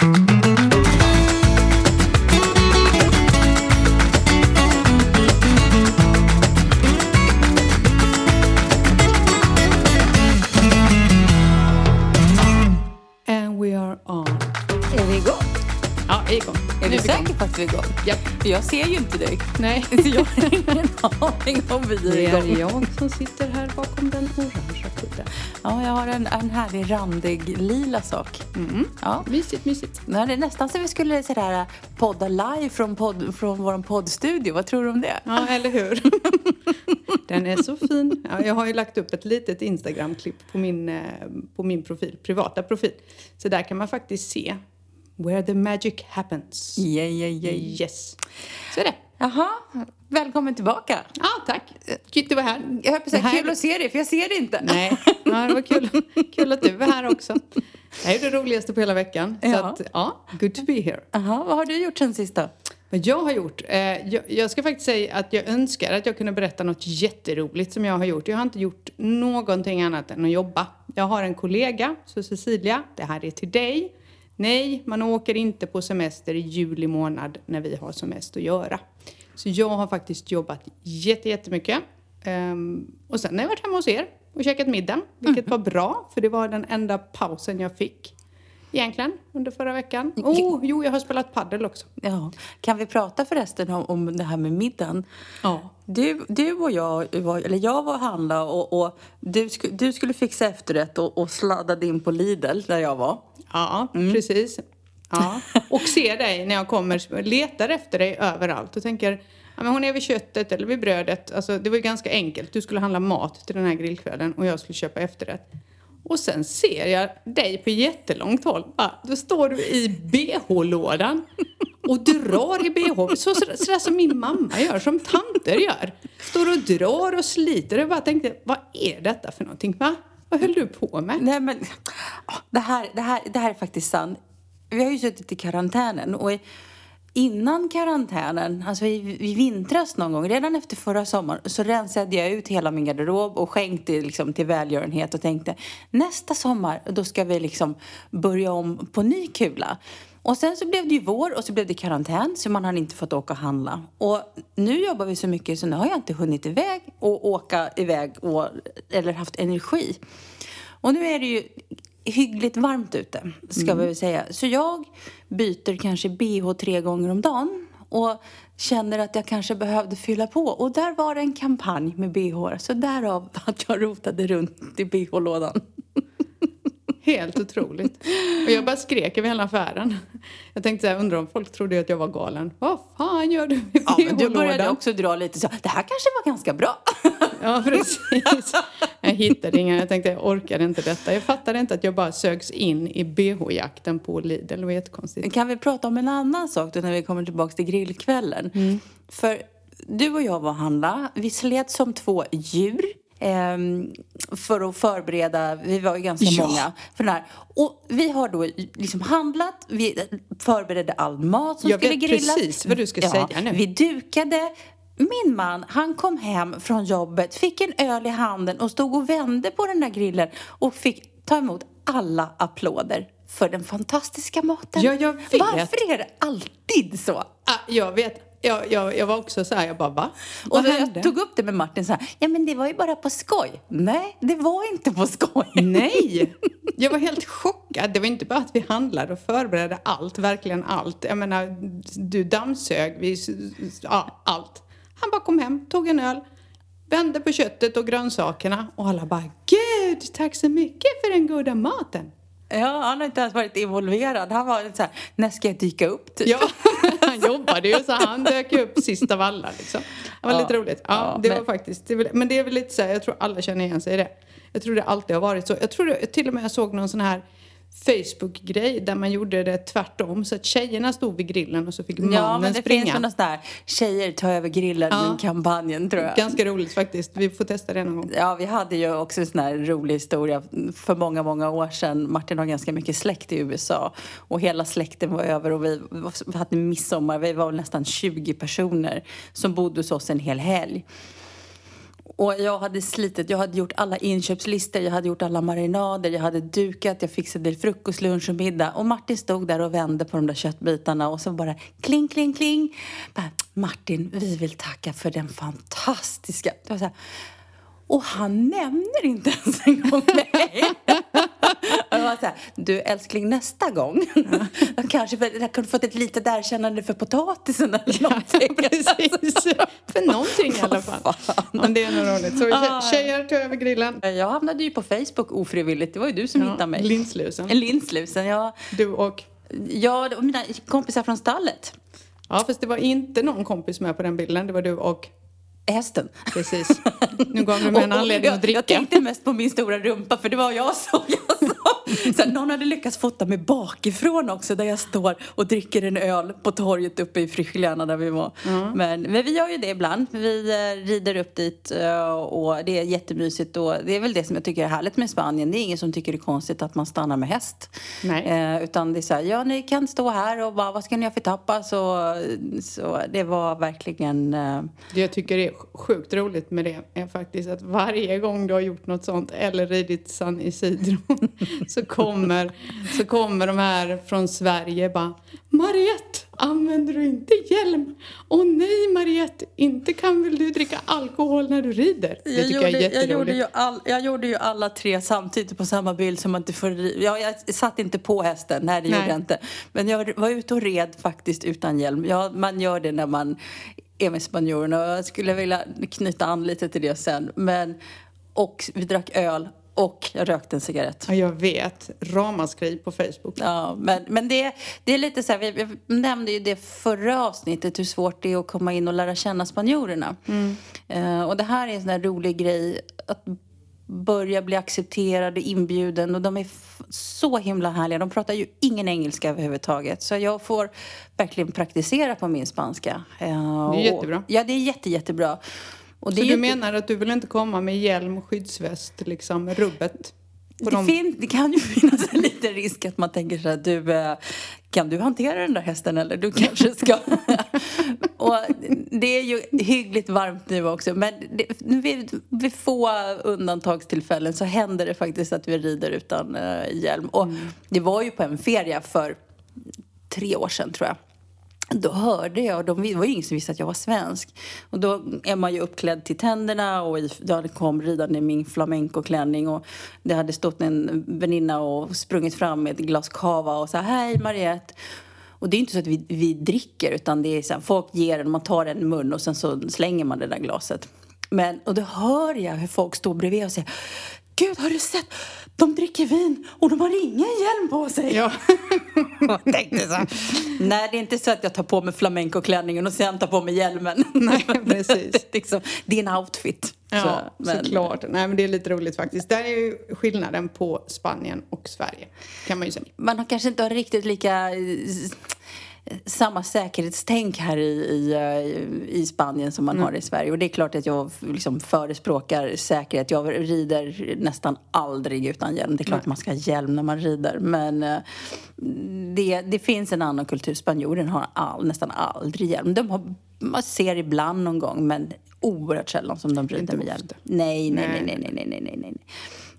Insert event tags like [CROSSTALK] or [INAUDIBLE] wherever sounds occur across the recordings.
Ja, är. Är är jag ser ju inte dig. Nej. [LAUGHS] Så jag har ingen [LAUGHS] aning om vi Det är är igång. jag som sitter här bakom den orangea kudden. Ja, jag har en, en härlig randig lila sak. Mm. Ja. Mysigt, mysigt. Nej, det är nästan så vi skulle sådär, podda live från, podd, från vår poddstudio. Vad tror du om det? Ja, eller hur? [LAUGHS] Den är så fin. Ja, jag har ju lagt upp ett litet Instagram-klipp på min, eh, på min profil, privata profil. Så där kan man faktiskt se where the magic happens. Yeah, yeah, yeah. Yes. Så är det. Jaha, välkommen tillbaka. Ja, tack. Kul att du var här. Jag höll på att säga kul att se dig, för jag ser dig inte. Nej, ja, det var kul, kul att du var här också. Det här är det roligaste på hela veckan. Så Ja. att, ja, good to be here. Jaha, vad har du gjort sen sist då? Vad jag har gjort? Eh, jag, jag ska faktiskt säga att jag önskar att jag kunde berätta något jätteroligt som jag har gjort. Jag har inte gjort någonting annat än att jobba. Jag har en kollega, så Cecilia, det här är till dig. Nej, man åker inte på semester i juli månad när vi har som mest att göra. Så jag har faktiskt jobbat jätte, jättemycket. Ehm, och sen har jag varit hemma hos er och käkat middag, vilket var bra, för det var den enda pausen jag fick egentligen under förra veckan. Oh, jo, jag har spelat paddel också. Ja. Kan vi prata förresten om, om det här med middagen? Ja. Du, du och jag, var, eller jag var och handlade och, och du, sku, du skulle fixa efterrätt och, och sladdade in på Lidl där jag var. Ja, precis. Ja. [LAUGHS] Och ser dig när jag kommer, letar efter dig överallt och tänker ja, men hon är vid köttet eller vid brödet. Alltså, det var ju ganska enkelt. Du skulle handla mat till den här grillkvällen och jag skulle köpa efterrätt. Och sen ser jag dig på jättelångt håll. Ah, då står du i bh-lådan och drar i bh. Så, så, sådär som min mamma gör, som tanter gör. Står och drar och sliter. Jag bara tänkte, vad är detta för någonting? Va? Vad höll du på med? Nej men, ah, det här, det, här, det här är faktiskt sant. Vi har ju suttit i karantänen och i, innan karantänen, alltså i, i vintras någon gång, redan efter förra sommaren, så rensade jag ut hela min garderob och skänkte liksom till välgörenhet och tänkte nästa sommar, då ska vi liksom börja om på ny kula. Och sen så blev det ju vår och så blev det karantän så man har inte fått åka och handla. Och nu jobbar vi så mycket så nu har jag inte hunnit iväg och åka iväg och, eller haft energi. Och nu är det ju hyggligt varmt ute, ska vi väl säga. Så jag byter kanske bh tre gånger om dagen och känner att jag kanske behövde fylla på. Och där var det en kampanj med bh, så därav [LAUGHS] att jag rotade runt i bh-lådan. Helt otroligt. Och jag bara skrek över hela affären. Jag tänkte så här, undrar om folk trodde att jag var galen. Vad fan gör du med Ja, men du började också dra lite så, det här kanske var ganska bra. [LAUGHS] Ja, precis. Jag hittade inga. Jag tänkte jag orkade inte detta. Jag fattade inte att jag bara sögs in i bh-jakten på Lidl. Det var jättekonstigt. Kan vi prata om en annan sak då när vi kommer tillbaka till grillkvällen? För du och jag var och handla. Vi slet som två djur. Ehm, för att förbereda, vi var ju ganska Ja. många för den här. Och vi har då liksom handlat, vi förberedde all mat som Jag skulle vet grillas. precis vad du ska säga nu. Vi dukade. Min man, han kom hem från jobbet, fick en öl i handen och stod och vände på den där grillen och fick ta emot alla applåder för den fantastiska maten. Ja, jag vet. Varför är det alltid så? Jag vet. Jag, jag, jag var också så här, jag bara va? Och Vad när hände? jag tog upp det med Martin så här, ja men det var ju bara på skoj. Nej, det var inte på skoj. Nej! [LAUGHS] Jag var helt chockad. Det var inte bara att vi handlade och förberedde allt, verkligen allt. Jag menar, du dammsög, vi, ja, allt. Han bara kom hem, tog en öl, vände på köttet och grönsakerna och alla bara Gud, tack så mycket för den goda maten. Ja, han har inte ens varit involverad. Han var så här, när ska jag dyka upp typ? Ja, [LAUGHS] han jobbade ju så han dök upp sist av alla liksom. Det var Ja. lite roligt. Ja, Ja, det men- var faktiskt, det väl, men det är väl lite så här, jag tror alla känner igen sig i det. Jag tror det alltid har varit så. Jag tror det, till och med jag såg någon sån här Facebook-grej där man gjorde det tvärtom. Så att tjejerna stod vid grillen och så fick mannen Ja, men det springa. finns sådana där tjejer ta över grillen Ja. kampanjen tror jag. Ganska roligt faktiskt. Vi får testa det någon gång. Ja, vi hade ju också en sån här rolig historia för många, många år sedan. Martin har ganska mycket släkt i USA och hela släkten var över och vi vi hade midsommar. Vi var nästan 20 personer som bodde hos oss en hel helg. Och jag hade slitit, jag hade gjort alla inköpslistor, jag hade gjort alla marinader, jag hade dukat, jag fixade frukost, lunch och middag. Och Martin stod där och vände på de där köttbitarna och så bara kling, kling, kling. Bara, Martin, vi vill tacka för den fantastiska... Det var så här, och han nämner inte ens en gång mig. [LAUGHS] jag var så här, du älskling nästa gång. [LAUGHS] Ja. kanske för, jag kunde fått ett litet erkännande för potatisen eller någonting. Ja, [LAUGHS] precis. [LAUGHS] för någonting i alla fall. Men det är nog roligt. Så ah. tjejer, ta över grillen. Jag hamnade ju på Facebook ofrivilligt. Det var ju du som ja, hittade mig. Linslusen. Linslusen, ja. Du och? Ja, och mina kompisar från stallet. Ja, fast det var inte någon kompis med på den bilden. Det var du och? hästen. Precis. Nu gav du mig en anledning att dricka. Jag tänkte mest på min stora rumpa för det var jag som jag [LAUGHS] så någon hade lyckats fota mig bakifrån också där jag står och dricker en öl på torget uppe i Frischliana där vi var. Mm. Men, men vi gör ju det ibland. Vi eh, rider upp dit eh, och det är jättemysigt och det är väl det som jag tycker är härligt med Spanien. Det är ingen som tycker det är konstigt att man stannar med häst. Eh, utan det är så här, ja ni kan stå här och bara, vad ska ni ha för tapas? Så, så det var verkligen... Eh... Det jag tycker är sjukt roligt med det är faktiskt att varje gång du har gjort något sånt eller ridit San Isidro [LAUGHS] så kommer, så kommer de här från Sverige bara Mariette, använder du inte hjälm? Åh nej Mariette, inte kan väl du dricka alkohol när du rider? Det jag tycker gjorde, jag är jätteroligt. Jag gjorde, ju all, jag gjorde ju alla tre samtidigt på samma bild som man inte får ja, Jag satt inte på hästen, nej det nej. gjorde jag inte. Men jag var ute och red faktiskt utan hjälm. Ja, man gör det när man är med spanjorerna och jag skulle vilja knyta an lite till det sen. Men, och vi drack öl och jag rökte en cigarett. Ja, jag vet. Ramaskri på Facebook. Ja, men, men det, det är lite så här, vi, vi nämnde ju det förra avsnittet, hur svårt det är att komma in och lära känna spanjorerna. Mm. Uh, och det här är en sån där rolig grej, att börja bli accepterad och inbjuden. Och de är så himla härliga. De pratar ju ingen engelska överhuvudtaget. Så jag får verkligen praktisera på min spanska. Uh, det är jättebra. Och, ja, det är jätte, jättebra. Och så du menar att du vill inte komma med hjälm, och skyddsväst, liksom rubbet? Det, de... fin- det kan ju finnas en liten risk att man tänker så här, du, eh, kan du hantera den där hästen eller du kanske ska... [LAUGHS] och det är ju hyggligt varmt nu också men det, vid, vid få undantagstillfällen så händer det faktiskt att vi rider utan uh, hjälm. Och mm. det var ju på en ferie för tre år sedan tror jag. Då hörde jag, de, det var ju ingen som visste att jag var svensk. Och då är man ju uppklädd till tänderna och jag kom ridande i min flamencoklänning och det hade stått en väninna och sprungit fram med ett glas cava och sa hej Mariette. Och det är inte så att vi, vi dricker utan det är så här, folk ger en, man tar en mun och sen så slänger man det där glaset. Men, och då hör jag hur folk står bredvid och säger Gud, har du sett? De dricker vin och de har ingen hjälm på sig. Ja. [LAUGHS] jag tänkte så. Nej, det är inte så att jag tar på mig flamencoklänningen och sen tar på mig hjälmen. [LAUGHS] Nej, precis. det, [LAUGHS] liksom, det är en outfit. Ja, så, men... såklart. Nej, men det är lite roligt faktiskt. Där är ju skillnaden på Spanien och Sverige, kan man ju säga. Man har kanske inte riktigt lika samma säkerhetstänk här i, i, eh, i Spanien som man mm. har i Sverige. Och det är klart att jag liksom förespråkar säkerhet. Jag rider nästan aldrig utan hjälm. Det är klart att man ska ha hjälm när man rider. Men eh, det, det finns en annan kultur. Spanjorerna har all, nästan aldrig hjälm. De har, man ser ibland någon gång, men oerhört sällan som de rider med hjälm. Nej, nej, nej, nej, nej, nej, nej, nej. nej.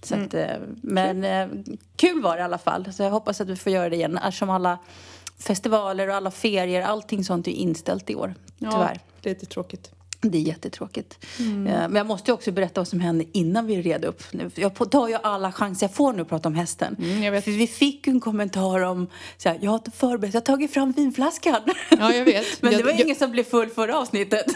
Så mm. att, eh, men kul var det i alla fall. Så jag hoppas att vi får göra det igen. Eftersom alla festivaler och alla ferier, allting sånt är inställt i år. Ja, tyvärr. det är lite tråkigt. Det är jättetråkigt. Mm. Eh, men jag måste också berätta vad som hände innan vi red upp. Jag tar ju alla chanser jag får nu att prata om hästen. Mm, För vi fick en kommentar om så här, jag har förberett, jag har tagit fram vinflaskan. Ja, jag vet. [LAUGHS] Men det var jag, ingen som blev full förra avsnittet. [LAUGHS]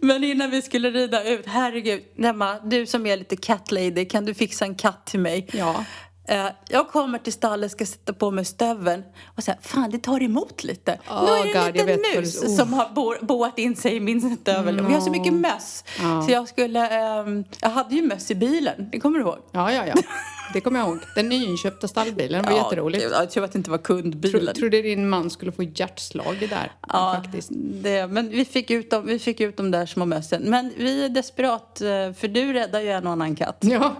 Men innan vi skulle rida ut, herregud, Emma, du som är lite cat lady, kan du fixa en katt till mig? Ja. Uh, jag kommer till stallet, ska sätta på mig stöveln och säga fan det tar emot lite. Oh, nu är det en liten mus oh. som har bo boat in sig i min stövel. Mm. Vi har så mycket möss. Oh. Så jag skulle, um, jag hade ju möss i bilen, det kommer du ihåg? Ja, ja, ja. [LAUGHS] Det kommer jag ihåg. Den nyinköpta stallbilen var jätteroligt. gud, Jag tror att det inte var kundbilen. Tro, trodde din man skulle få hjärtslag där. Ja, faktiskt. Det, men vi fick, ut dem, vi fick ut de där små mössen. Men vi är desperat, eh, för du räddar ju en och annan katt. Ja,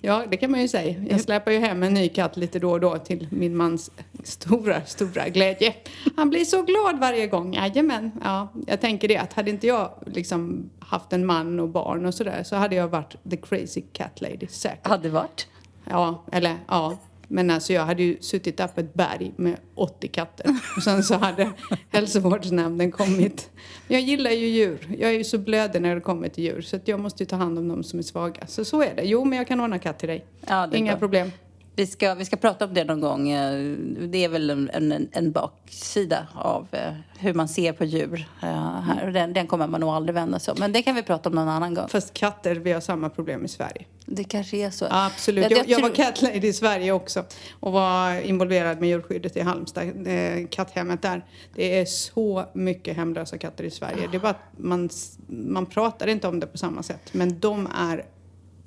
ja, det kan man ju säga. Jag släpar ju hem en ny katt lite då och då till min mans stora, stora glädje. Han blir så glad varje gång. Jajamän. Ja, jag tänker det att hade inte jag liksom haft en man och barn och sådär så hade jag varit the crazy cat lady säkert. Hade varit. Ja, eller ja. Men alltså jag hade ju suttit på ett berg med 80 katter. Och sen så hade [LAUGHS] hälsovårdsnämnden kommit. Jag gillar ju djur. Jag är ju så blödig när det kommer till djur. Så att jag måste ju ta hand om de som är svaga. Så så är det. Jo, men jag kan ordna katt till dig. Ja, Inga bra. problem. Vi ska, vi ska prata om det någon gång. Eh, Det är väl en, en, en baksida av eh, hur man ser på djur eh, här. Och Den, den kommer man nog aldrig vända sig om. Men det kan vi prata om någon annan gång. Fast katter, vi har samma problem i Sverige. Det kanske är så. Absolut. Jag- Jag, jag jag var tror- cat lady i Sverige också och var involverad med djurskyddet i Halmstad, eh, katthemmet där. Det är så mycket hemlösa katter i Sverige. Det är bara att man, man pratar inte om det på samma sätt. Men de är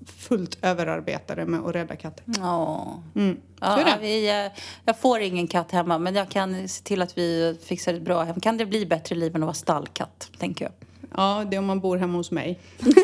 fullt överarbetade med att rädda katter. Ja. Mm. Ja, vi, eh, jag får ingen katt hemma, men jag kan se till att vi fixar ett bra hem. Kan det bli bättre liv än att vara stallkatt, tänker jag. Ja, det är om man bor hemma hos mig. [LAUGHS]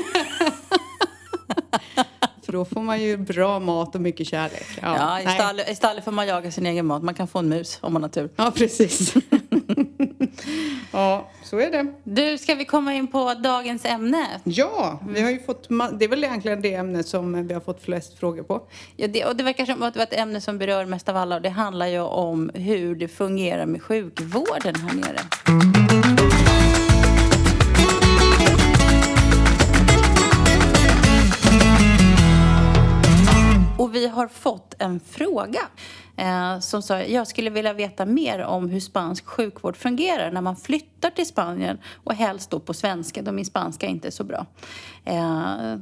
För då får man ju bra mat och mycket kärlek. Ja, i, nej. stall, I stallet får man jaga sin egen mat. Man kan få en mus om man har tur. Ja, precis. [LAUGHS] ja, så är det. Du, ska vi komma in på dagens ämne? Ja, vi har ju fått, det är väl egentligen det ämnet som vi har fått flest frågor på. Ja, det, och det verkar som att det var ett ämne som berör mest av alla. Och det handlar ju om hur det fungerar med sjukvården här nere. En fråga eh, som sa jag skulle vilja veta mer om hur spansk sjukvård fungerar när man flyttar till Spanien och helst då på svenska då min spanska inte är så bra. Eh,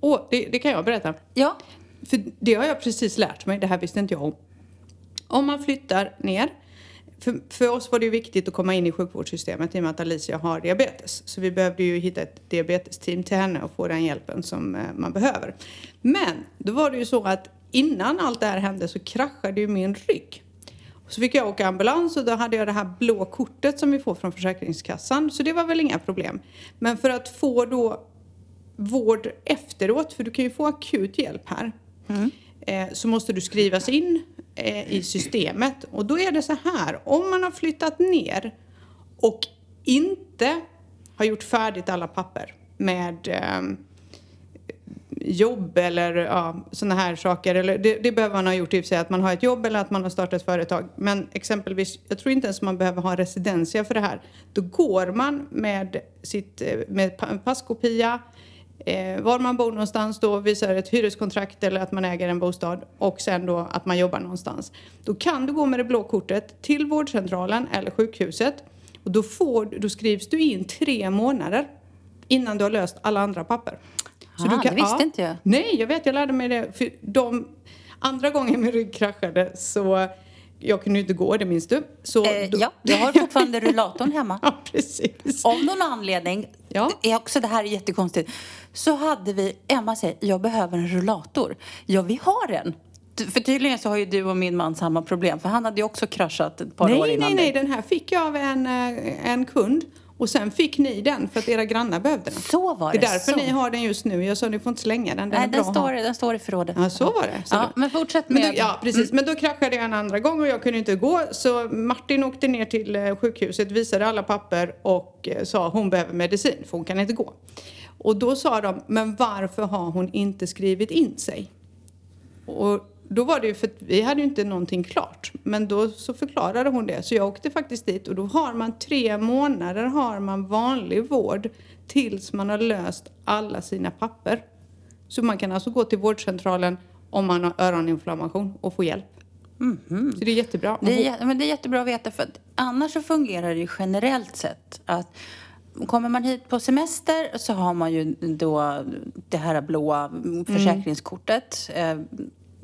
Åh, det, det kan jag berätta. ja, För det har jag precis lärt mig, det här visste inte jag om. Om man flyttar ner, för, för oss var det ju viktigt att komma in i sjukvårdssystemet i och med att Alicia har diabetes. Så vi behövde ju hitta ett diabetesteam till henne och få den hjälpen som eh, man behöver. Men då var det ju så att innan allt det här hände så kraschade ju min rygg. Så fick jag åka ambulans och då hade jag det här blå kortet som vi får från Försäkringskassan. Så det var väl inga problem. Men för att få då vård efteråt, för du kan ju få akut hjälp här, eh, så måste du skrivas in eh, i systemet. Och då är det så här, om man har flyttat ner och inte har gjort färdigt alla papper med eh, jobb eller ja, sådana här saker. Eller det, det behöver man ha gjort i och för sig, att man har ett jobb eller att man har startat ett företag. Men exempelvis, jag tror inte ens man behöver ha en residensia för det här. Då går man med sitt med passkopia, eh, var man bor någonstans då, visar ett hyreskontrakt eller att man äger en bostad och sen då att man jobbar någonstans. Då kan du gå med det blå kortet till vårdcentralen eller sjukhuset och då, får, då skrivs du in tre månader innan du har löst alla andra papper. Ah, det visste inte jag. Nej, jag vet, jag lärde mig det. För de, andra gången min rygg kraschade så jag kunde ju inte gå, det minns du. Så Eh, då- ja, jag har fortfarande rullatorn hemma. [LAUGHS] ja, precis. Om någon anledning, Ja. är också det här är jättekonstigt, så hade vi, Emma säger, jag behöver en rullator. Ja, vi har en. För tydligen så har ju du och min man samma problem, för han hade ju också kraschat ett par år Nej, innan nej, nej, dig. den här fick jag av en, eh, en kund. Och sen fick ni den för att era grannar behövde den. Så var Det det. är därför så. ni har den just nu. Jag sa ni får inte slänga den, den Nej, är bra den ha. står, den står i förrådet. Ja, så var det. Så Ja, men fortsätt Men med... Mm. då, ja, precis. Men då kraschade jag en andra gång och jag kunde inte gå. Så Martin åkte ner till eh, sjukhuset, visade alla papper och eh, sa hon behöver medicin för hon kan inte gå. Och då sa de, men varför har hon inte skrivit in sig? Och då var det ju för att vi hade ju inte någonting klart. Men då så förklarade hon det. Så jag åkte faktiskt dit och då har man tre månader har man vanlig vård tills man har löst alla sina papper. Så man kan alltså gå till vårdcentralen om man har öroninflammation och få hjälp. Så det är jättebra. Det är, men det är jättebra att veta för att annars så fungerar det ju generellt sett att kommer man hit på semester så har man ju då det här blåa försäkringskortet eh,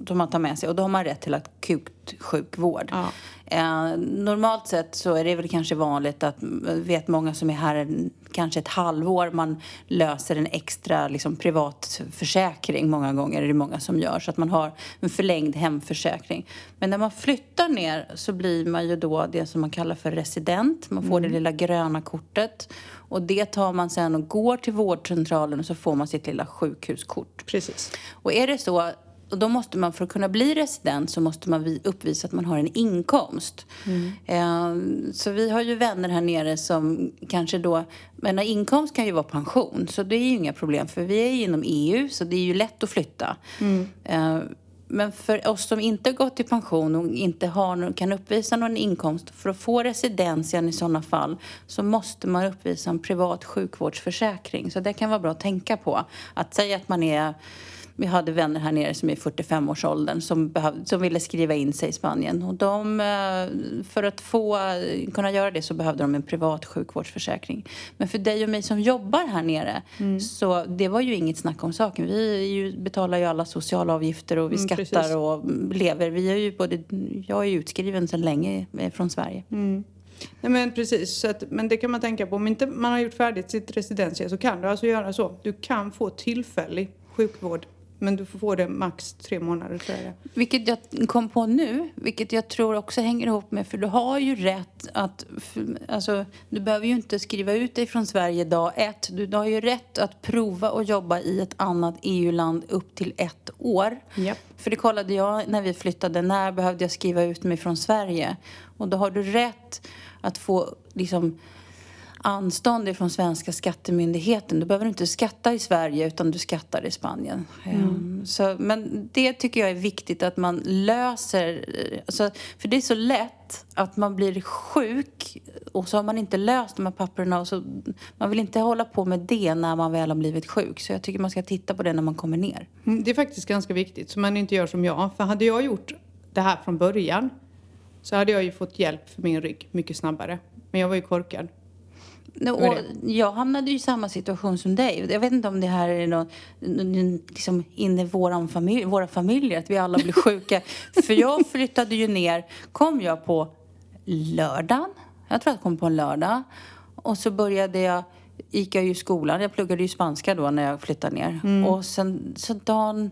som man tar med sig och då har man rätt till akut sjukvård. Ja. Eh, normalt sett så är det väl kanske vanligt att, vet många som är här kanske ett halvår man löser en extra liksom, privat försäkring. Många gånger är det många som gör. Så att man har en förlängd hemförsäkring. Men när man flyttar ner så blir man ju då det som man kallar för resident. Man får mm. det lilla gröna kortet. Och det tar man sen och går till vårdcentralen och så får man sitt lilla sjukhuskort. Precis. Och är det så och då måste man, för att kunna bli resident, så måste man uppvisa att man har en inkomst. Mm. Eh, så vi har ju vänner här nere som kanske då... Men inkomst kan ju vara pension, så det är ju inga problem. För vi är ju inom EU, så det är ju lätt att flytta. Mm. Eh, men för oss som inte har gått i pension och inte har, kan uppvisa någon inkomst, för att få residensen i sådana fall så måste man uppvisa en privat sjukvårdsförsäkring. Så det kan vara bra att tänka på. Att säga att man är vi hade vänner här nere som är i 45-årsåldern som, som ville skriva in sig i Spanien. Och de, eh, för att få kunna göra det så behövde de en privat sjukvårdsförsäkring. Men för dig och mig som jobbar här nere mm. så det var ju inget snack om saken. Vi ju, betalar ju alla sociala avgifter och vi mm, skattar precis. och lever. Vi är ju både, jag är utskriven sedan länge eh, från Sverige. Mm. Nej men precis, så att, men det kan man tänka på. Om inte man har gjort färdigt sitt residensår så kan du alltså göra så. Du kan få tillfällig sjukvård men du får få det max tre månader tror jag Vilket jag kom på nu, vilket jag tror också hänger ihop med, för du har ju rätt att, alltså du behöver ju inte skriva ut dig från Sverige dag ett. Du har ju rätt att prova att jobba i ett annat EU-land upp till ett år. Yep. För det kollade jag när vi flyttade, när behövde jag skriva ut mig från Sverige? Och då har du rätt att få liksom anstånd från svenska skattemyndigheten. Du behöver inte skatta i Sverige utan du skattar i Spanien. Mm. Ehm, så, men det tycker jag är viktigt att man löser. Alltså, för det är så lätt att man blir sjuk och så har man inte löst de här papperna. Och så, man vill inte hålla på med det när man väl har blivit sjuk. Så jag tycker man ska titta på det när man kommer ner. Mm, det är faktiskt ganska viktigt så man inte gör som jag. För hade jag gjort det här från början så hade jag ju fått hjälp för min rygg mycket snabbare. Men jag var ju korkad. Och jag hamnade i samma situation som dig. Jag vet inte om det här är något, liksom inne i våran familj, våra familjer, att vi alla blir sjuka. [LAUGHS] För jag flyttade ju ner, kom jag på lördagen. Jag tror att jag kom på en lördag. Och så började jag, gick jag ju i skolan. Jag pluggade ju spanska då när jag flyttade ner. Mm. Och sen så dagen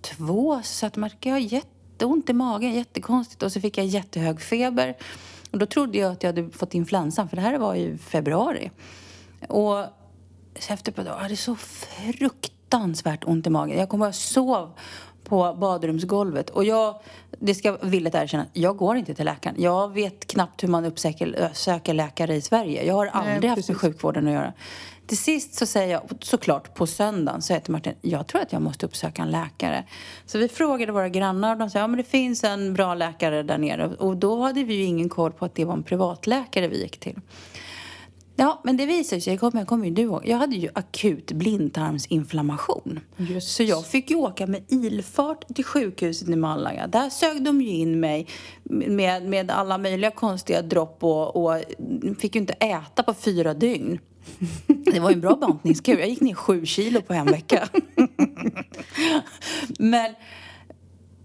två så satt jag jätteont i magen, jättekonstigt. Och så fick jag jättehög feber. Och då trodde jag att jag hade fått influensan, för det här var i februari. Och efter på dag, jag hade så fruktansvärt ont i magen. Jag kommer jag sov på badrumsgolvet. Och jag, det ska villigt erkänna, jag går inte till läkaren. Jag vet knappt hur man uppsöker läkare i Sverige. Jag har aldrig Nej, haft med sjukvården att göra. Till sist så säger jag, såklart på söndagen, säger jag till Martin, jag tror att jag måste uppsöka en läkare. Så vi frågade våra grannar och de sa, ja men det finns en bra läkare där nere. Och då hade vi ju ingen koll på att det var en privatläkare vi gick till. Ja, men det visade sig, kommer, kommer ju du ihåg, jag hade ju akut blindtarmsinflammation. Just. Så jag fick ju åka med ilfart till sjukhuset i Malaga. Där sög de ju in mig med, med alla möjliga konstiga dropp och, och fick ju inte äta på fyra dygn. Det var ju en bra bantningskur. Jag gick ner sju kilo på en vecka. Men,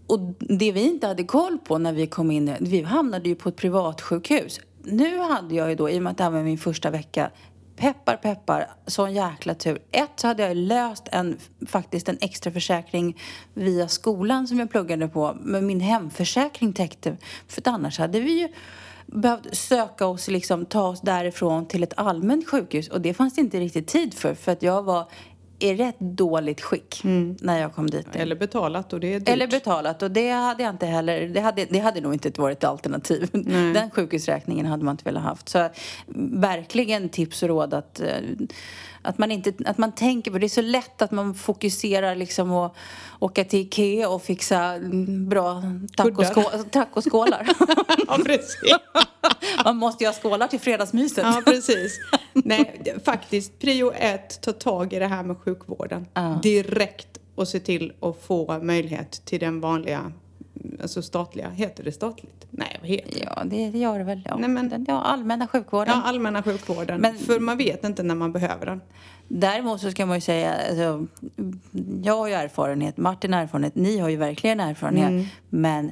och det vi inte hade koll på när vi kom in, vi hamnade ju på ett privatsjukhus. Nu hade jag ju då, i och med att det här var min första vecka, peppar peppar, sån jäkla tur. Ett så hade jag löst en, faktiskt en extra försäkring via skolan som jag pluggade på. Men min hemförsäkring täckte, för annars hade vi ju behövt söka oss, liksom, ta oss därifrån till ett allmänt sjukhus. Och det fanns det inte riktigt tid för, för att jag var i rätt dåligt skick mm. när jag kom dit. Eller betalat och det är dyrt. Eller betalat och det hade jag inte heller, det hade, det hade nog inte varit ett alternativ. [LAUGHS] Nej. Den sjukhusräkningen hade man inte velat haft. Så verkligen tips och råd att eh, att man, inte, att man tänker på det. är så lätt att man fokuserar liksom och åka till Ikea och fixa bra [LAUGHS] tacoskålar. [LAUGHS] ja, precis. [LAUGHS] man måste ju ha skålar till fredagsmyset. ja, precis. Nej, faktiskt, prio ett, ta tag i det här med sjukvården. Uh. Direkt och se till att få möjlighet till den vanliga alltså statliga, heter det statligt? Nej, vad heter det? Ja, det, gör det väl. Ja. Nej, men, ja, allmänna sjukvården. Ja, allmänna sjukvården. Men, för man vet inte när man behöver den. Däremot så ska man ju säga, alltså, jag har ju erfarenhet, Martin har erfarenhet, ni har ju verkligen erfarenhet. Mm. Men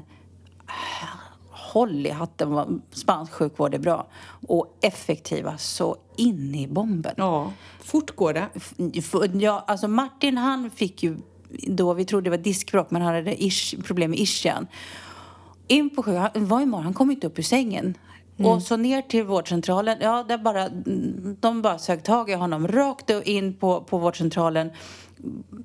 håll i hatten vad spansk sjukvård är bra. Och effektiva så in i bomben. Ja, fort går det. Ja, alltså Martin han fick ju då, vi trodde det var diskbråck, men han hade isch, problem med ischian. In på sjukhuset, var imorgon, han kom inte upp ur sängen. Mm. Och så ner till vårdcentralen, ja, där bara, de bara sög tag i honom rakt in på, på vårdcentralen.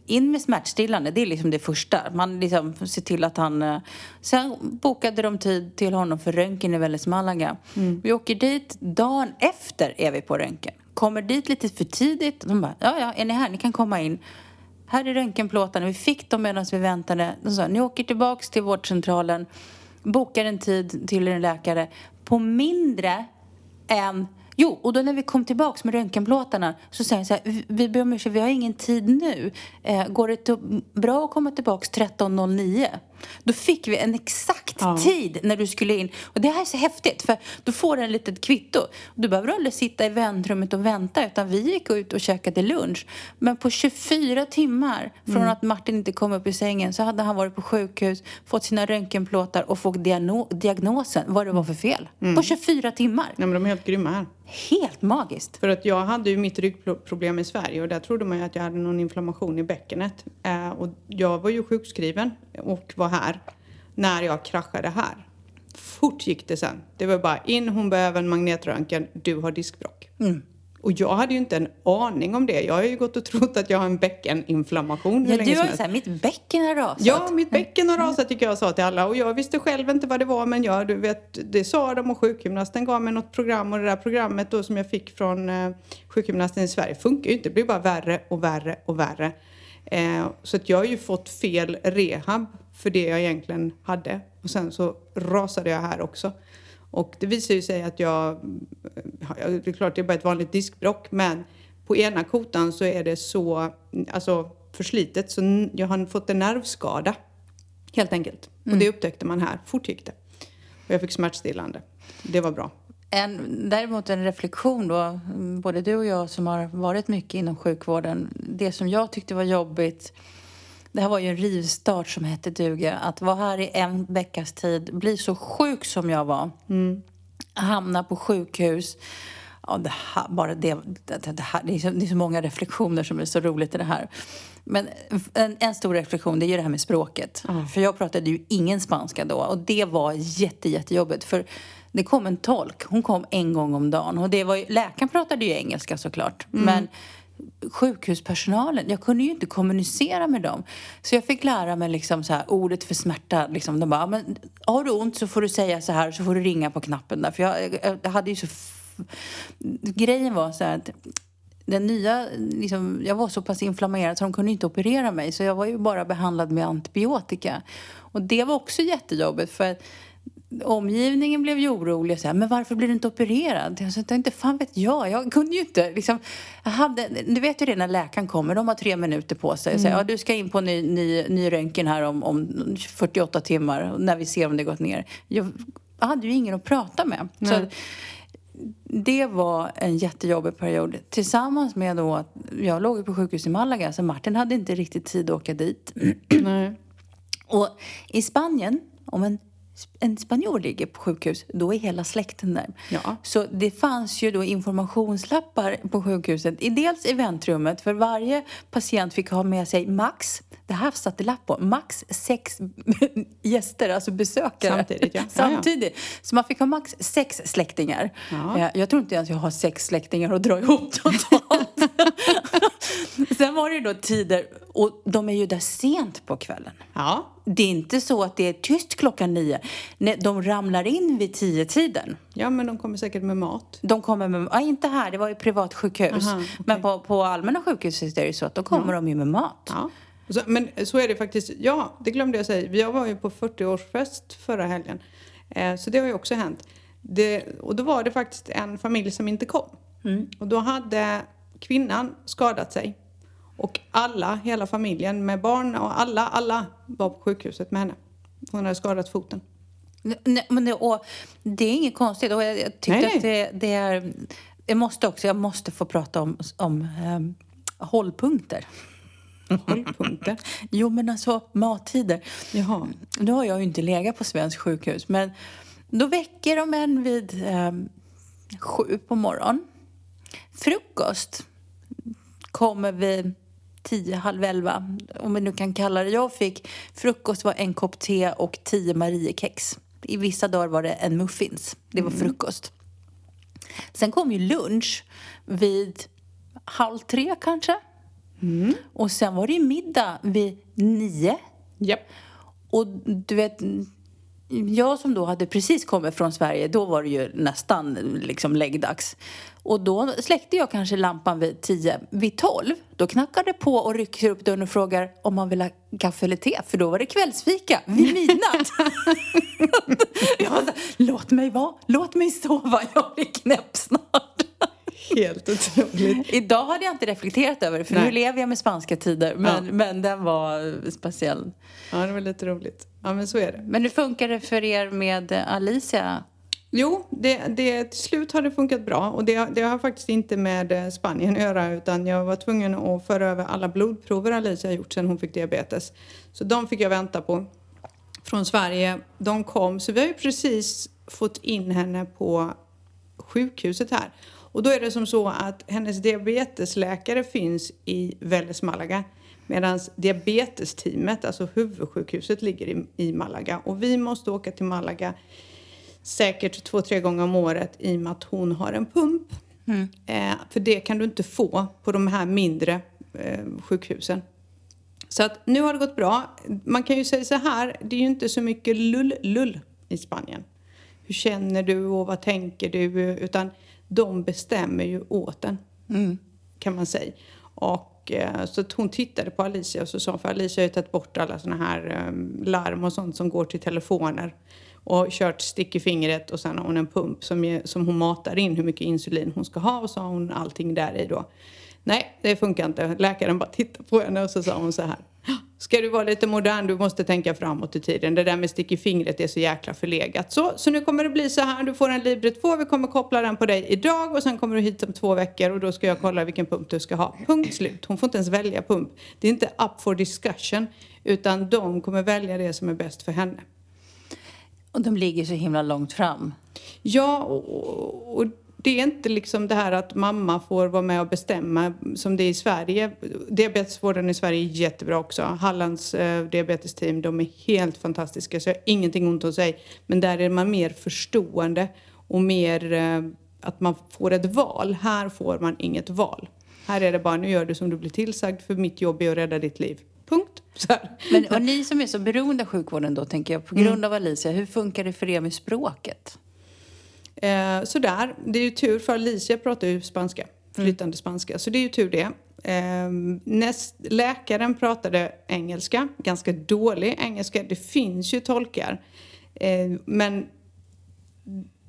In med smärtstillande, det är liksom det första. Man liksom ser till att han... Eh, sen bokade de tid till honom för röntgen i Vällez Malaga. Mm. Vi åker dit, dagen efter är vi på röntgen. Kommer dit lite för tidigt. De bara, ja, ja, är ni här? Ni kan komma in. Här är röntgenplåtarna. Vi fick dem medan vi väntade. De sa, ni åker tillbaks till vårdcentralen, bokar en tid till en läkare på mindre än Jo, och då när vi kom tillbaka med röntgenplåtarna så säger han så här, vi ber om ursäkt, vi har ingen tid nu. Eh, går det bra att komma tillbaka 13.09? Då fick vi en exakt ja. tid när du skulle in. Och det här är så häftigt för då får du en litet kvitto. Du behöver aldrig sitta i väntrummet och vänta utan vi gick ut och käkade lunch. Men på 24 timmar från mm. att Martin inte kom upp i sängen så hade han varit på sjukhus, fått sina röntgenplåtar och fått diagnosen vad det var för fel. Mm. På 24 timmar. Ja, men de är helt grymma här. Helt magiskt. För att jag hade ju mitt ryggproblem i Sverige och där trodde man ju att jag hade någon inflammation i bäckenet. Eh, och jag var ju sjukskriven och var här när jag kraschade här. Fort gick det sen. Det var bara in, hon behöver en magnetröntgen, du har diskbråck. Mm. Och jag hade ju inte en aning om det. Jag har ju gått och trott att jag har en bäckeninflammation Ja, du har ju såhär, mitt bäcken har rasat. Ja, mitt bäcken har rasat tycker jag sa till alla. Och jag visste själv inte vad det var, men jag, du vet, det sa de och sjukgymnasten gav mig något program och det där programmet då som jag fick från eh, sjukgymnasten i Sverige funkar ju inte. Det blir bara värre och värre och värre. Eh, så att jag har ju fått fel rehab för det jag egentligen hade. Och sen så rasade jag här också. Och det visar ju sig att jag, det är klart det är bara ett vanligt diskbrock, men på ena kotan så är det så, alltså förslitet, så jag har fått en nervskada. Helt enkelt. Mm. Och det upptäckte man här. Fort gick det. Och jag fick smärtstillande. Det var bra. En, däremot en reflektion då, både du och jag som har varit mycket inom sjukvården. Det som jag tyckte var jobbigt det här var ju en rivstart som hette duga. Att vara här i en veckas tid, bli så sjuk som jag var, mm. hamna på sjukhus. Ja, det här, bara det, det, det, här, det, är så, det är så många reflektioner som är så roligt i det här. Men en, en stor reflektion det är ju det här med språket. Mm. För jag pratade ju ingen spanska då och det var jätte, jättejobbigt. För det kom en tolk, hon kom en gång om dagen. Och det var ju, läkaren pratade ju engelska såklart. Mm. Men sjukhuspersonalen. Jag kunde ju inte kommunicera med dem. Så jag fick lära mig liksom så här, ordet för smärta. Liksom. De bara, men, har du ont så får du säga så här så får du ringa på knappen där. För jag, jag hade ju så... Grejen var så här att den nya, liksom, jag var så pass inflammerad så de kunde inte operera mig. Så jag var ju bara behandlad med antibiotika. Och det var också jättejobbigt för omgivningen blev ju orolig och sa, men varför blir du inte opererad? Jag sa, inte fan vet jag, jag kunde ju inte. Liksom, jag hade, du vet ju det när läkaren kommer, de har tre minuter på sig. Mm. Så, ja, du ska in på ny, ny, ny röntgen här om, om 48 timmar, när vi ser om det gått ner. Jag, jag hade ju ingen att prata med. Så, det var en jättejobbig period. Tillsammans med då att jag låg på sjukhus i Malaga, så Martin hade inte riktigt tid att åka dit. Nej. Och i Spanien, om en en spanjor ligger på sjukhus, då är hela släkten där. Ja. Så det fanns ju då informationslappar på sjukhuset, dels i väntrummet, för varje patient fick ha med sig max, det här satte lapp på, max sex [LAUGHS] gäster, alltså besökare. Samtidigt, [LAUGHS] ja. Samtidigt. Så man fick ha max sex släktingar. Ja. Eh, jag tror inte ens jag har sex släktingar att dra ihop totalt. [LAUGHS] Sen var det då tider, och de är ju där sent på kvällen. Ja. Det är inte så att det är tyst klockan nio. Nej, de ramlar in vid tio tiden. Ja, men de kommer säkert med mat. De kommer med, ja, inte här, det var ju privatsjukhus. Aha, okay. Men på, på allmänna sjukhus är det så att då kommer ja. de ju med mat. Ja. Så, men så är det faktiskt. Ja, det glömde jag säga. Jag var ju på 40-årsfest förra helgen. Eh, så det har ju också hänt. Det, och då var det faktiskt en familj som inte kom. Mm. Och då hade kvinnan skadat sig. Och alla, hela familjen med barn och alla, alla var på sjukhuset med henne. Hon hade skadat foten. Nej, men det, och det är inget konstigt. Och jag, jag tycker att det, det, är... Jag måste också jag måste få prata om, om um, hållpunkter. Hållpunkter? [LAUGHS] jo, men alltså mattider. Jaha. Nu har jag ju inte legat på svensk sjukhus, men Då väcker de en vid eh, sju på morgonen. Frukost kommer vid tio, halv elva, om vi nu kan kalla det. Jag fick frukost var en kopp te och tio Mariekex. I vissa dagar var det en muffins. Det var frukost. Sen kom ju lunch vid halv tre kanske. Och sen var det ju middag vid nio. Japp. Och du vet, jag som då hade precis kommit från Sverige, då var det ju nästan liksom läggdags. Och då släckte jag kanske lampan vid tio. Vid tolv, då knackar det på och rycker upp dörren och frågar om man vill ha kaffe eller te. För då var det kvällsfika vid midnatt. [LAUGHS] [LAUGHS] jag var så, låt mig vara, låt mig sova, jag blir knäpp snart. Helt otroligt. Idag hade jag inte reflekterat över det, för Nej. nu lever jag med spanska tider. Men, Ja. men den var speciell. Ja, det var lite roligt. Ja, men så är det. Men hur funkar det för er med Alicia? Jo, det, det, till slut har det funkat bra och det, det har faktiskt inte med eh, Spanien att göra utan jag var tvungen att föra över alla blodprover Alicia gjort sedan hon fick diabetes. Så de fick jag vänta på från Sverige. De kom, så vi har ju precis fått in henne på sjukhuset här. Och då är det som så att hennes diabetesläkare finns i Väles Malaga medan diabetesteamet, alltså huvudsjukhuset, ligger i, i Malaga. Och vi måste åka till Malaga säkert två, tre gånger om året i och med att hon har en pump. Eh, för det kan du inte få på de här mindre eh, sjukhusen. Så att nu har det gått bra. Man kan ju säga så här, det är ju inte så mycket lull-lull i Spanien. Hur känner du och vad tänker du? Utan de bestämmer ju åt en, kan man säga. Och, eh, så att hon tittade på Alicia och så sa, för Alicia har ju tagit bort alla såna här eh, larm och sånt som går till telefoner. Och kört stick i fingret och sen har hon en pump som, som hon matar in hur mycket insulin hon ska ha och så har hon allting där i då. Nej, det funkar inte. Läkaren bara tittade på henne och så sa hon så här. Ska du vara lite modern, du måste tänka framåt i tiden. Det där med stick i fingret är så jäkla förlegat. Så, så nu kommer det bli så här, du får en Libre 2, vi kommer koppla den på dig idag och sen kommer du hit om två veckor och då ska jag kolla vilken pump du ska ha. Punkt slut. Hon får inte ens välja pump. Det är inte up for discussion, utan de kommer välja det som är bäst för henne. Och de ligger så himla långt fram. Ja, och, och det är inte liksom det här att mamma får vara med och bestämma som det är i Sverige. Diabetesvården i Sverige är jättebra också. Hallands eh, diabetesteam, de är helt fantastiska så jag har ingenting ont att säga. Men där är man mer förstående och mer eh, att man får ett val. Här får man inget val. Här är det bara, nu gör du som du blir tillsagd för mitt jobb är att rädda ditt liv. Punkt. Så här. Men och ni som är så beroende av sjukvården då, tänker jag, på grund av Alicia, hur funkar det för er med språket? Eh, sådär. Det är ju tur för Alicia pratar ju spanska, flytande spanska. Så det är ju tur det. Eh, näst, läkaren pratade engelska, ganska dålig engelska. Det finns ju tolkar. Eh, men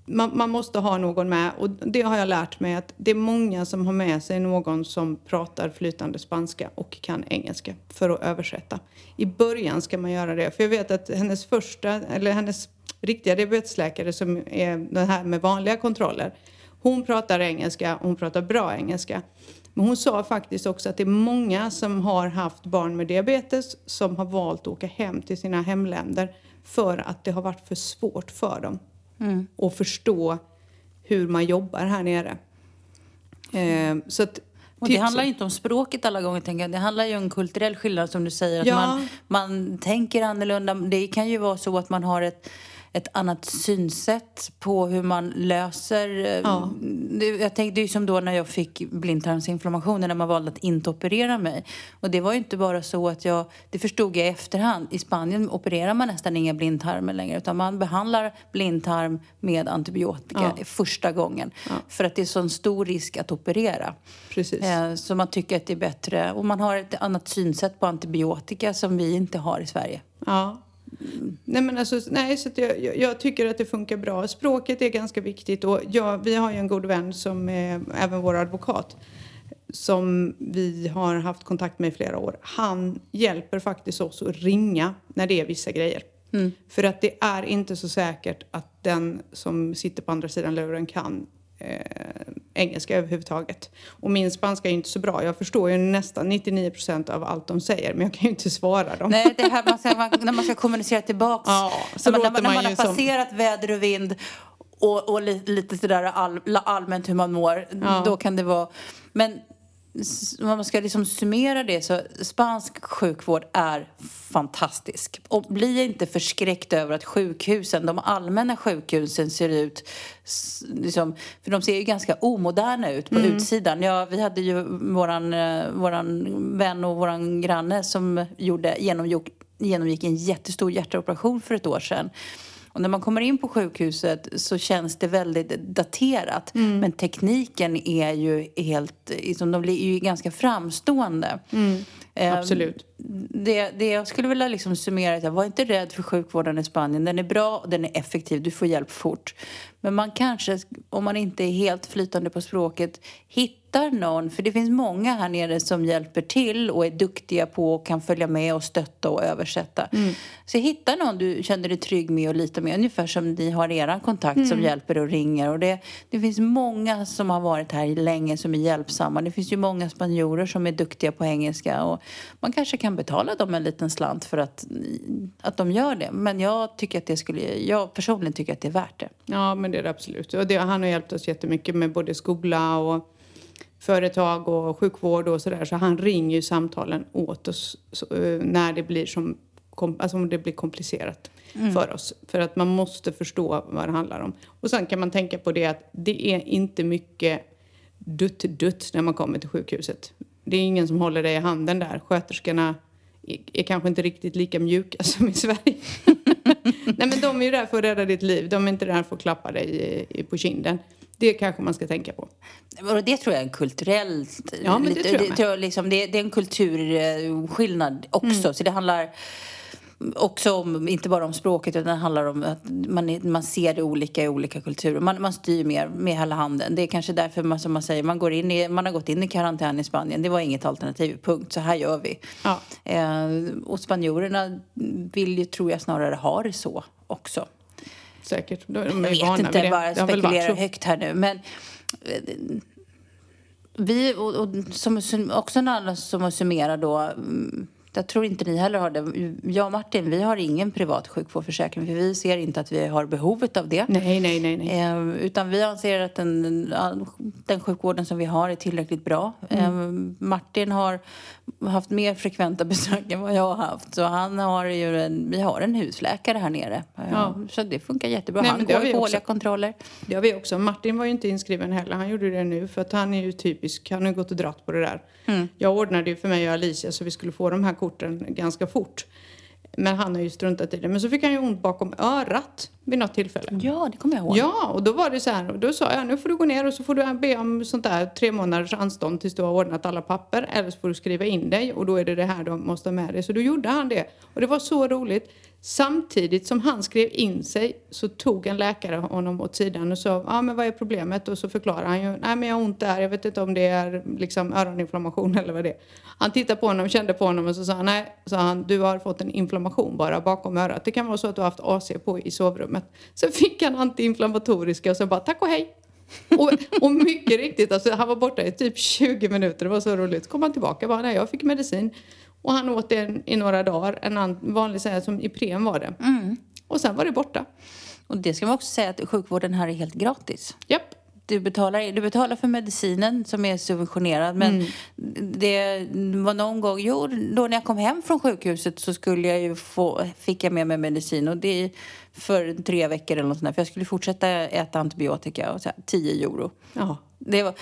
man, man måste ha någon med och det har jag lärt mig att det är många som har med sig någon som pratar flytande spanska och kan engelska för att översätta. I början ska man göra det för jag vet att hennes första, eller hennes riktiga diabetesläkare som är den här med vanliga kontroller, hon pratar engelska och hon pratar bra engelska. Men hon sa faktiskt också att det är många som har haft barn med diabetes som har valt att åka hem till sina hemländer för att det har varit för svårt för dem och förstå hur man jobbar här nere. Eh, så att, Och det handlar inte om språket alla gånger, tänker jag. Det handlar ju om en kulturell skillnad som du säger. Att Ja. man, man tänker annorlunda. Det kan ju vara så att man har ett, ett annat synsätt på hur man löser... eh, Ja. Jag tänkte, det är ju som då när jag fick blindtarmsinflammation när man valde att inte operera mig. Och det var ju inte bara så att jag... Det förstod jag i efterhand. I Spanien opererar man nästan inga blindtarmar längre utan man behandlar blindtarm med antibiotika Ja. första gången. För att det är sån stor risk att operera. Precis. Eh, Så man tycker att det är bättre. Och man har ett annat synsätt på antibiotika som vi inte har i Sverige. Ja. Nej, men alltså, nej, så jag, jag, tycker att det funkar bra. Språket är ganska viktigt och ja, vi har ju en god vän som är även vår advokat som vi har haft kontakt med i flera år. Han hjälper faktiskt oss att ringa när det är vissa grejer. För att det är inte så säkert att den som sitter på andra sidan luren kan eh, engelska överhuvudtaget. Och min spanska är inte så bra. Jag förstår ju nästan 99 procent av allt de säger men jag kan ju inte svara dem. Nej, det här man ska, man, när man ska kommunicera tillbaks. Ja, så när, man, när man man ju har som- passerat väder och vind och, och lite, lite sådär all, allmänt hur man mår. Ja. Då kan det vara... Men om man ska liksom summera det så spansk sjukvård är fantastisk. Och bli inte förskräckt över att sjukhusen, de allmänna sjukhusen ser ut liksom, för de ser ju ganska omoderna ut på utsidan. Ja, vi hade ju våran, eh, våran vän och våran granne som gjorde, genomgick, genomgick en jättestor hjärtoperation för ett år sedan. Och när man kommer in på sjukhuset så känns det väldigt daterat. Men tekniken är ju helt, liksom, de blir ju ganska framstående. Eh, Absolut. det, det jag skulle vilja liksom summera är att var inte rädd för sjukvården i Spanien. Den är bra och den är effektiv. Du får hjälp fort. Men man kanske, om man inte är helt flytande på språket, hittar någon. För det finns många här nere som hjälper till och är duktiga på och kan följa med och stötta och översätta. Så hitta någon du känner dig trygg med och litar med. Ungefär som ni har er kontakt som hjälper och ringer. Och det, det finns många som har varit här länge som är hjälpsamma. Det finns ju många spanjorer som är duktiga på engelska. Och man kanske kan betala dem en liten slant för att, att de gör det. Men jag tycker att det skulle, jag personligen tycker att det är värt det. Ja, men det är det absolut. Och det, han har hjälpt oss jättemycket med både skola och företag och sjukvård och sådär. Så han ringer ju samtalen åt oss så, eh, när det blir som alltså om det blir komplicerat för oss. För att man måste förstå vad det handlar om. Och sen kan man tänka på det att det är inte mycket dutt-dutt när man kommer till sjukhuset. Det är ingen som håller dig i handen där. Sköterskorna är, är kanske inte riktigt lika mjuka [LAUGHS] som i Sverige. [LAUGHS] Nej men de är ju där för att rädda ditt liv. De är inte där för att klappa dig på kinden. Det kanske man ska tänka på. Och det tror jag är en kulturell... Ja, men det tror jag jag liksom, det, det är en kulturskillnad också. Mm. Så det handlar också om, inte bara om språket, utan det handlar om att man, man ser det olika i olika kulturer. Man, man styr mer med hela handen. Det är kanske därför man, som man säger, man, går in i, man har gått in i karantän i Spanien. Det var inget alternativ, punkt. Så här gör vi. Ja. Eh, och spanjorerna vill ju, tror jag, snarare ha det så också. Säkert. De är Jag vet inte, det. bara spekulerar högt här nu. Men eh, vi, och, och som, också en annan som att summera då. Mm, Jag tror inte ni heller har det. Jag och Martin, vi har ingen privat sjukvårdsförsäkring för vi ser inte att vi har behovet av det. Nej, nej, nej. nej. Eh, utan vi anser att den, den sjukvården som vi har är tillräckligt bra. Eh, Martin har haft mer frekventa [LAUGHS] besök än vad jag har haft. Så han har ju en, vi har en husläkare här nere. Eh, Ja. Så det funkar jättebra. Nej, han går ju på årliga kontroller. Det har vi också. Martin var ju inte inskriven heller. Han gjorde det nu för att han är ju typisk. Han har ju gått och dratt på det där. Jag ordnade ju för mig och Alicia så vi skulle få de här korten ganska fort. Men han har ju struntat i det. Men så fick han ju ont bakom örat vid något tillfälle. Ja, det kommer jag ihåg. Ja, och då var det så här. Och då sa jag nu får du gå ner och så får du be om sånt där tre månaders anstånd tills du har ordnat alla papper. Eller så får du skriva in dig och då är det det här du måste ha med dig. Så då gjorde han det. Och det var så roligt. Samtidigt som han skrev in sig så tog en läkare honom åt sidan och sa ja ah, men vad är problemet? Och så förklarade han ju nej men jag har ont där. Jag vet inte om det är liksom öroninflammation eller vad det är. Han tittade på honom, kände på honom och så sa han nej, sa han du har fått en inflammation bara bakom örat. Det kan vara så att du har haft AC på i sovrummet. Så fick han antiinflammatoriska och så bara tack och hej. och, och mycket riktigt, alltså, han var borta i typ 20 minuter, det var så roligt. Så kom han tillbaka och bara, nej jag fick medicin. Och han åt den i några dagar, en an- vanlig så här, som Ipren var det. Och sen var det borta. Och det ska man också säga att sjukvården här är helt gratis. Japp. Du betalar, du betalar för medicinen som är subventionerad men det var någon gång, jo då när jag kom hem från sjukhuset så skulle jag ju få, fick jag med mig medicin och det är för tre veckor eller något sånt där, för jag skulle fortsätta äta antibiotika och så här, 10 euro. Ja. Det, var,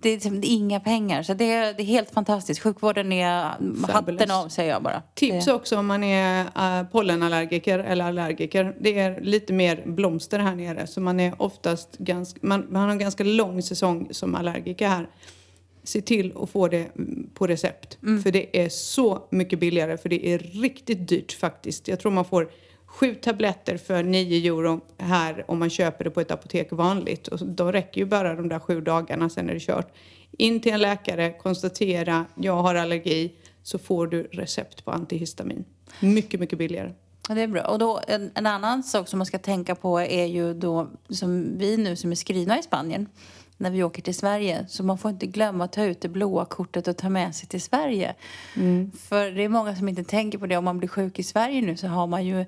det, är liksom, inga pengar så det är, det är helt fantastiskt. Sjukvården är hatten av säger jag bara. Tips det, också om man är äh, pollenallergiker eller allergiker. Det är lite mer blomster här nere så man är oftast ganska, man, man har en ganska lång säsong som allergiker här. Se till att få det mm, på recept. För det är så mycket billigare för det är riktigt dyrt faktiskt. Jag tror man får sju tabletter för 9 euro här om man köper det på ett apotek vanligt. Och då räcker ju bara de där sju dagarna, sen är det kört. In till en läkare, konstatera, jag har allergi, så får du recept på antihistamin. Mycket, mycket billigare. Ja, det är bra. Och då, en, en annan sak som man ska tänka på är ju då, som vi nu som är skrivna i Spanien, när vi åker till Sverige. Så man får inte glömma att ta ut det blåa kortet och ta med sig till Sverige. För det är många som inte tänker på det. Om man blir sjuk i Sverige nu så har man ju...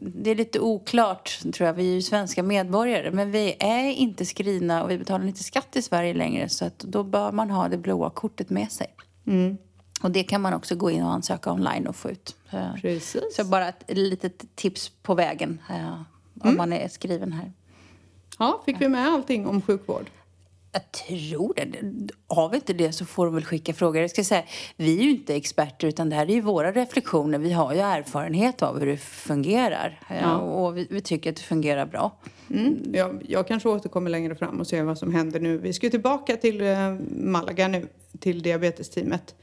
Det är lite oklart, tror jag. Vi är ju svenska medborgare. Men vi är inte skrivna och vi betalar inte skatt i Sverige längre. Så att då bör man ha det blåa kortet med sig. Och det kan man också gå in och ansöka online och få ut. Eh, Precis. Så bara ett litet tips på vägen eh, om man är skriven här. Ja, fick vi med allting om sjukvård? Jag tror det. Har vi inte det så får de väl skicka frågor. Jag ska säga, vi är ju inte experter utan det här är ju våra reflektioner. Vi har ju erfarenhet av hur det fungerar. Ja. Och vi, vi tycker att det fungerar bra. Mm. Jag, jag kanske återkommer längre fram och ser vad som händer nu. Vi ska tillbaka till eh, Malaga nu, till diabetesteamet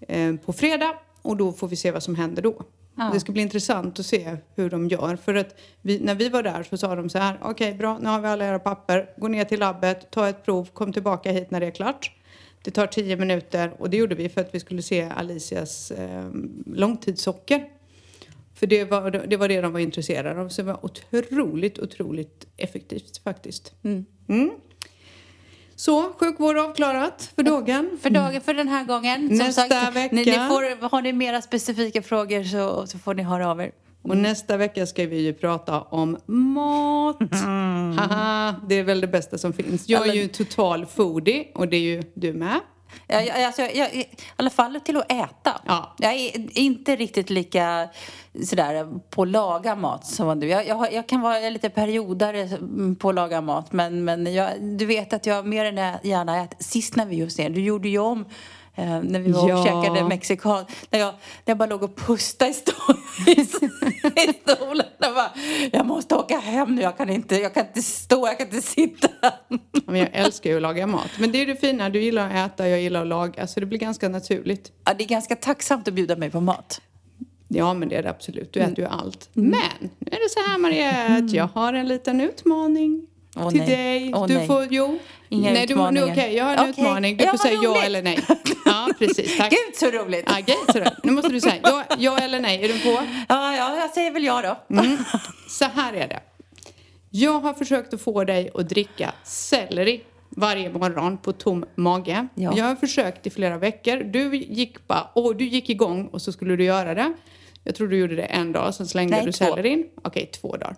eh, på fredag och då får vi se vad som händer då. Ja. Det ska bli intressant att se hur de gör. För att vi, när vi var där så sa de så här, okej bra, nu har vi alla era papper, gå ner till labbet, ta ett prov, kom tillbaka hit när det är klart. Det tar tio minuter och det gjorde vi för att vi skulle se Alicias eh, långtidssocker. För det var, det var det de var intresserade av. Så det var otroligt, otroligt effektivt faktiskt. Mm. Så, sjukvård avklarat för dagen. För dagen, för den här gången. Nästa sagt, vecka. Ni, ni får, har ni mera specifika frågor så, så får ni höra av er. Och nästa vecka ska vi ju prata om mat. [LAUGHS] Haha, det är väl det bästa som finns. Jag är ju total foodie och det är ju du med. Jag, jag, alltså, jag, I alla fall till att äta. Ja. Jag är inte riktigt lika sådär på att laga mat som du. Jag, jag, jag kan vara lite periodare på att laga mat men, men jag, du vet att jag mer än gärna äter. Sist när vi just är, du gjorde ju om eh, när vi var och Ja. käkade mexikan. När jag, när jag bara låg och pustade i, stå, i, stolen. Jag, bara, jag måste åka hem nu, jag kan, inte, jag kan inte stå, jag kan inte sitta. Men jag älskar ju att laga mat. Men det är det fina, du gillar att äta, jag gillar att laga. Så det blir ganska naturligt. Ja, det är ganska tacksamt att bjuda mig på mat. Ja, men det är det absolut. Du Mm. äter ju allt. Men nu är det så här Mariette, jag har en liten utmaning Åh, till nej. dig. Åh, du nej. får, jo. Inga nej, du, må- nu, utmaningar. Okej, jag har en Okej. utmaning. Du Ja, får säga ja roligt. eller nej. Ja, precis. Tack. [LAUGHS] Gud så roligt! Ja, grej, så då. Nu måste du säga ja, ja eller nej. Är du på? Ja, ja, jag säger väl ja då. Mm. Så här är det. Jag har försökt att få dig att dricka selleri varje morgon på tom mage. Ja. Jag har försökt i flera veckor. Du gick bara, åh, du gick igång och så skulle du göra det. Jag tror du gjorde det en dag, sen slängde Nej, du sellerin. Okej, två dagar.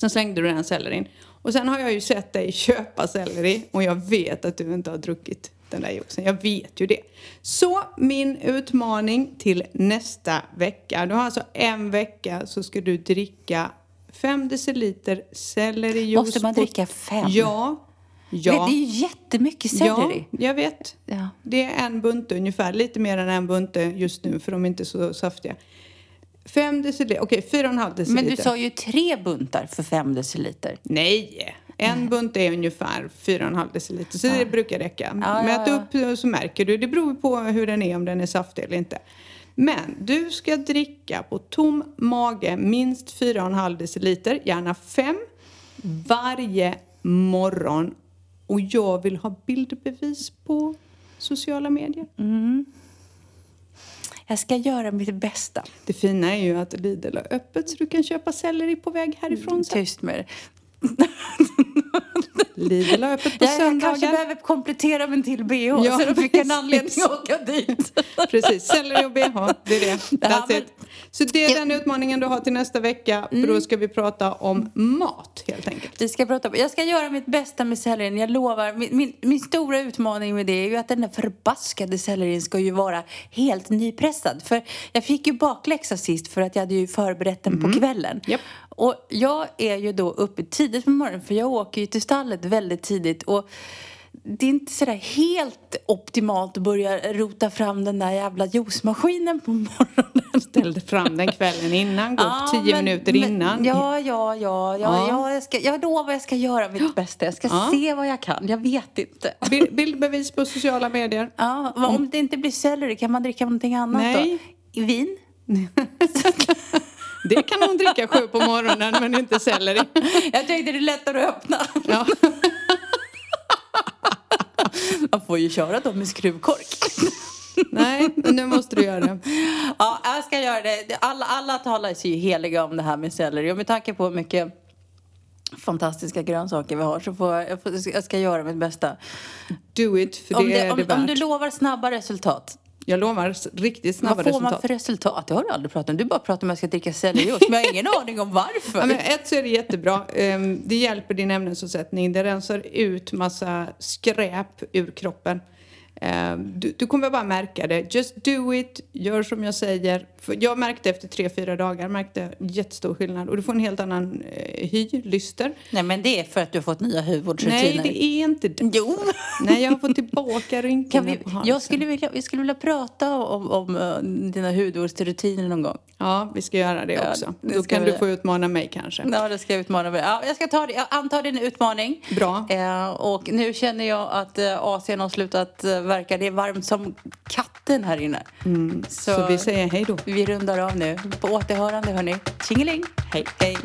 Sen slängde du den sellerin. Och sen har jag ju sett dig köpa selleri och jag vet att du inte har druckit den där juicen. Jag vet ju det. Så min utmaning till nästa vecka. Du har alltså en vecka så ska du dricka fem deciliter sellerijuice. Måste man dricka fem? Ja. Det Ja. är ju jättemycket selleri. Ja, jag vet. Ja. Det är en bunte ungefär, lite mer än en bunte just nu för de är inte så saftiga. Fem deciliter, okej fyra och en halv deciliter. Men du sa ju tre buntar för fem deciliter. Nej, en bunt är ungefär 4,5 deciliter så det brukar räcka. Ja, Mät ja, upp så märker du. Det beror på hur den är, om den är saftig eller inte. Men du ska dricka på tom mage minst 4,5 deciliter, gärna 5, varje morgon. Och jag vill ha bildbevis på sociala medier. Jag ska göra mitt bästa. Det fina är ju att Lidl har öppet så du kan köpa selleri på väg härifrån sen. Tyst med det. Lidl har öppet på Jag, jag kanske söndagar. behöver komplettera med en till bh Ja, så då fick jag en anledning att åka dit. [LAUGHS] Precis, selleri och bh. Det är det. [LAUGHS] Ja, men-. Så det är den utmaningen du har till nästa vecka. För då ska vi prata om mat helt enkelt. Vi ska prata, jag ska göra mitt bästa med sellerin, jag lovar. Min, min, min stora utmaning med det är ju att den där förbaskade sellerin ska ju vara helt nypressad. För jag fick ju bakläxa sist för att jag hade ju förberett den på kvällen. Japp. Och jag är ju då uppe tidigt på morgonen för jag åker ju till stallet väldigt tidigt. Och det är inte sådär helt optimalt att börja rota fram den där jävla juicemaskinen på morgonen. Ställde fram den kvällen innan, gå upp Ja, tio men- minuter men- innan. Ja, ja, ja. ja, Ja. ja jag, ska, jag lovar jag ska göra mitt bästa. Jag ska Ja. se vad jag kan. Jag vet inte. Bild, bildbevis på sociala medier. Ja, om det inte blir selleri, kan man dricka någonting annat Nej. då? Vin? [LAUGHS] Det kan hon dricka sju på morgonen men inte selleri. Jag tänkte det är lättare att öppna. Ja. Man får ju köra dem med skruvkork. Nej, nu måste du göra det. Ja, jag ska göra det. Alla, alla talar sig ju heliga om det här med selleri. Och med tanke på hur mycket fantastiska grönsaker vi har så får jag, får, jag ska göra mitt bästa. Do it, för det, Om, det, är om, det värt. om du lovar snabba resultat, Jag lovar riktigt snabba vad får resultat. man för resultat? Det har du aldrig pratat om. Du bara pratar om att jag ska dricka cellerjuice, men jag har ingen [LAUGHS] aning om varför. Ja, men ett så är det jättebra. Ehm, Det hjälper din ämnesomsättning. Det rensar ut massa skräp ur kroppen. Ehm, Du, du kommer bara märka det. Just do it. Gör som jag säger. För jag märkte efter tre, fyra dagar märkte jättestor skillnad. Och du får en helt annan eh, hy, lyster. Nej, men det är för att du har fått nya Nej, hudvårdsrutiner. det är inte det. Jo! Nej, jag har fått tillbaka [LAUGHS] rynkorna vi, på halsen. jag, skulle vilja, jag skulle vilja prata om, om eh, dina hudvårdsrutiner någon gång. Ja, vi ska göra det Ja, också. det Då kan vi du få utmana mig kanske. Ja, det ska jag utmana mig. Ja, jag ska ta det. Jag antar din utmaning. Bra. Eh, och nu känner jag att eh, Asien har slutat eh, verka. Det är varmt som katten här inne. Mm, Så, vi säger hej då. Vi rundar av nu. På återhörande hörni. Tjingeling! Hej. Hej!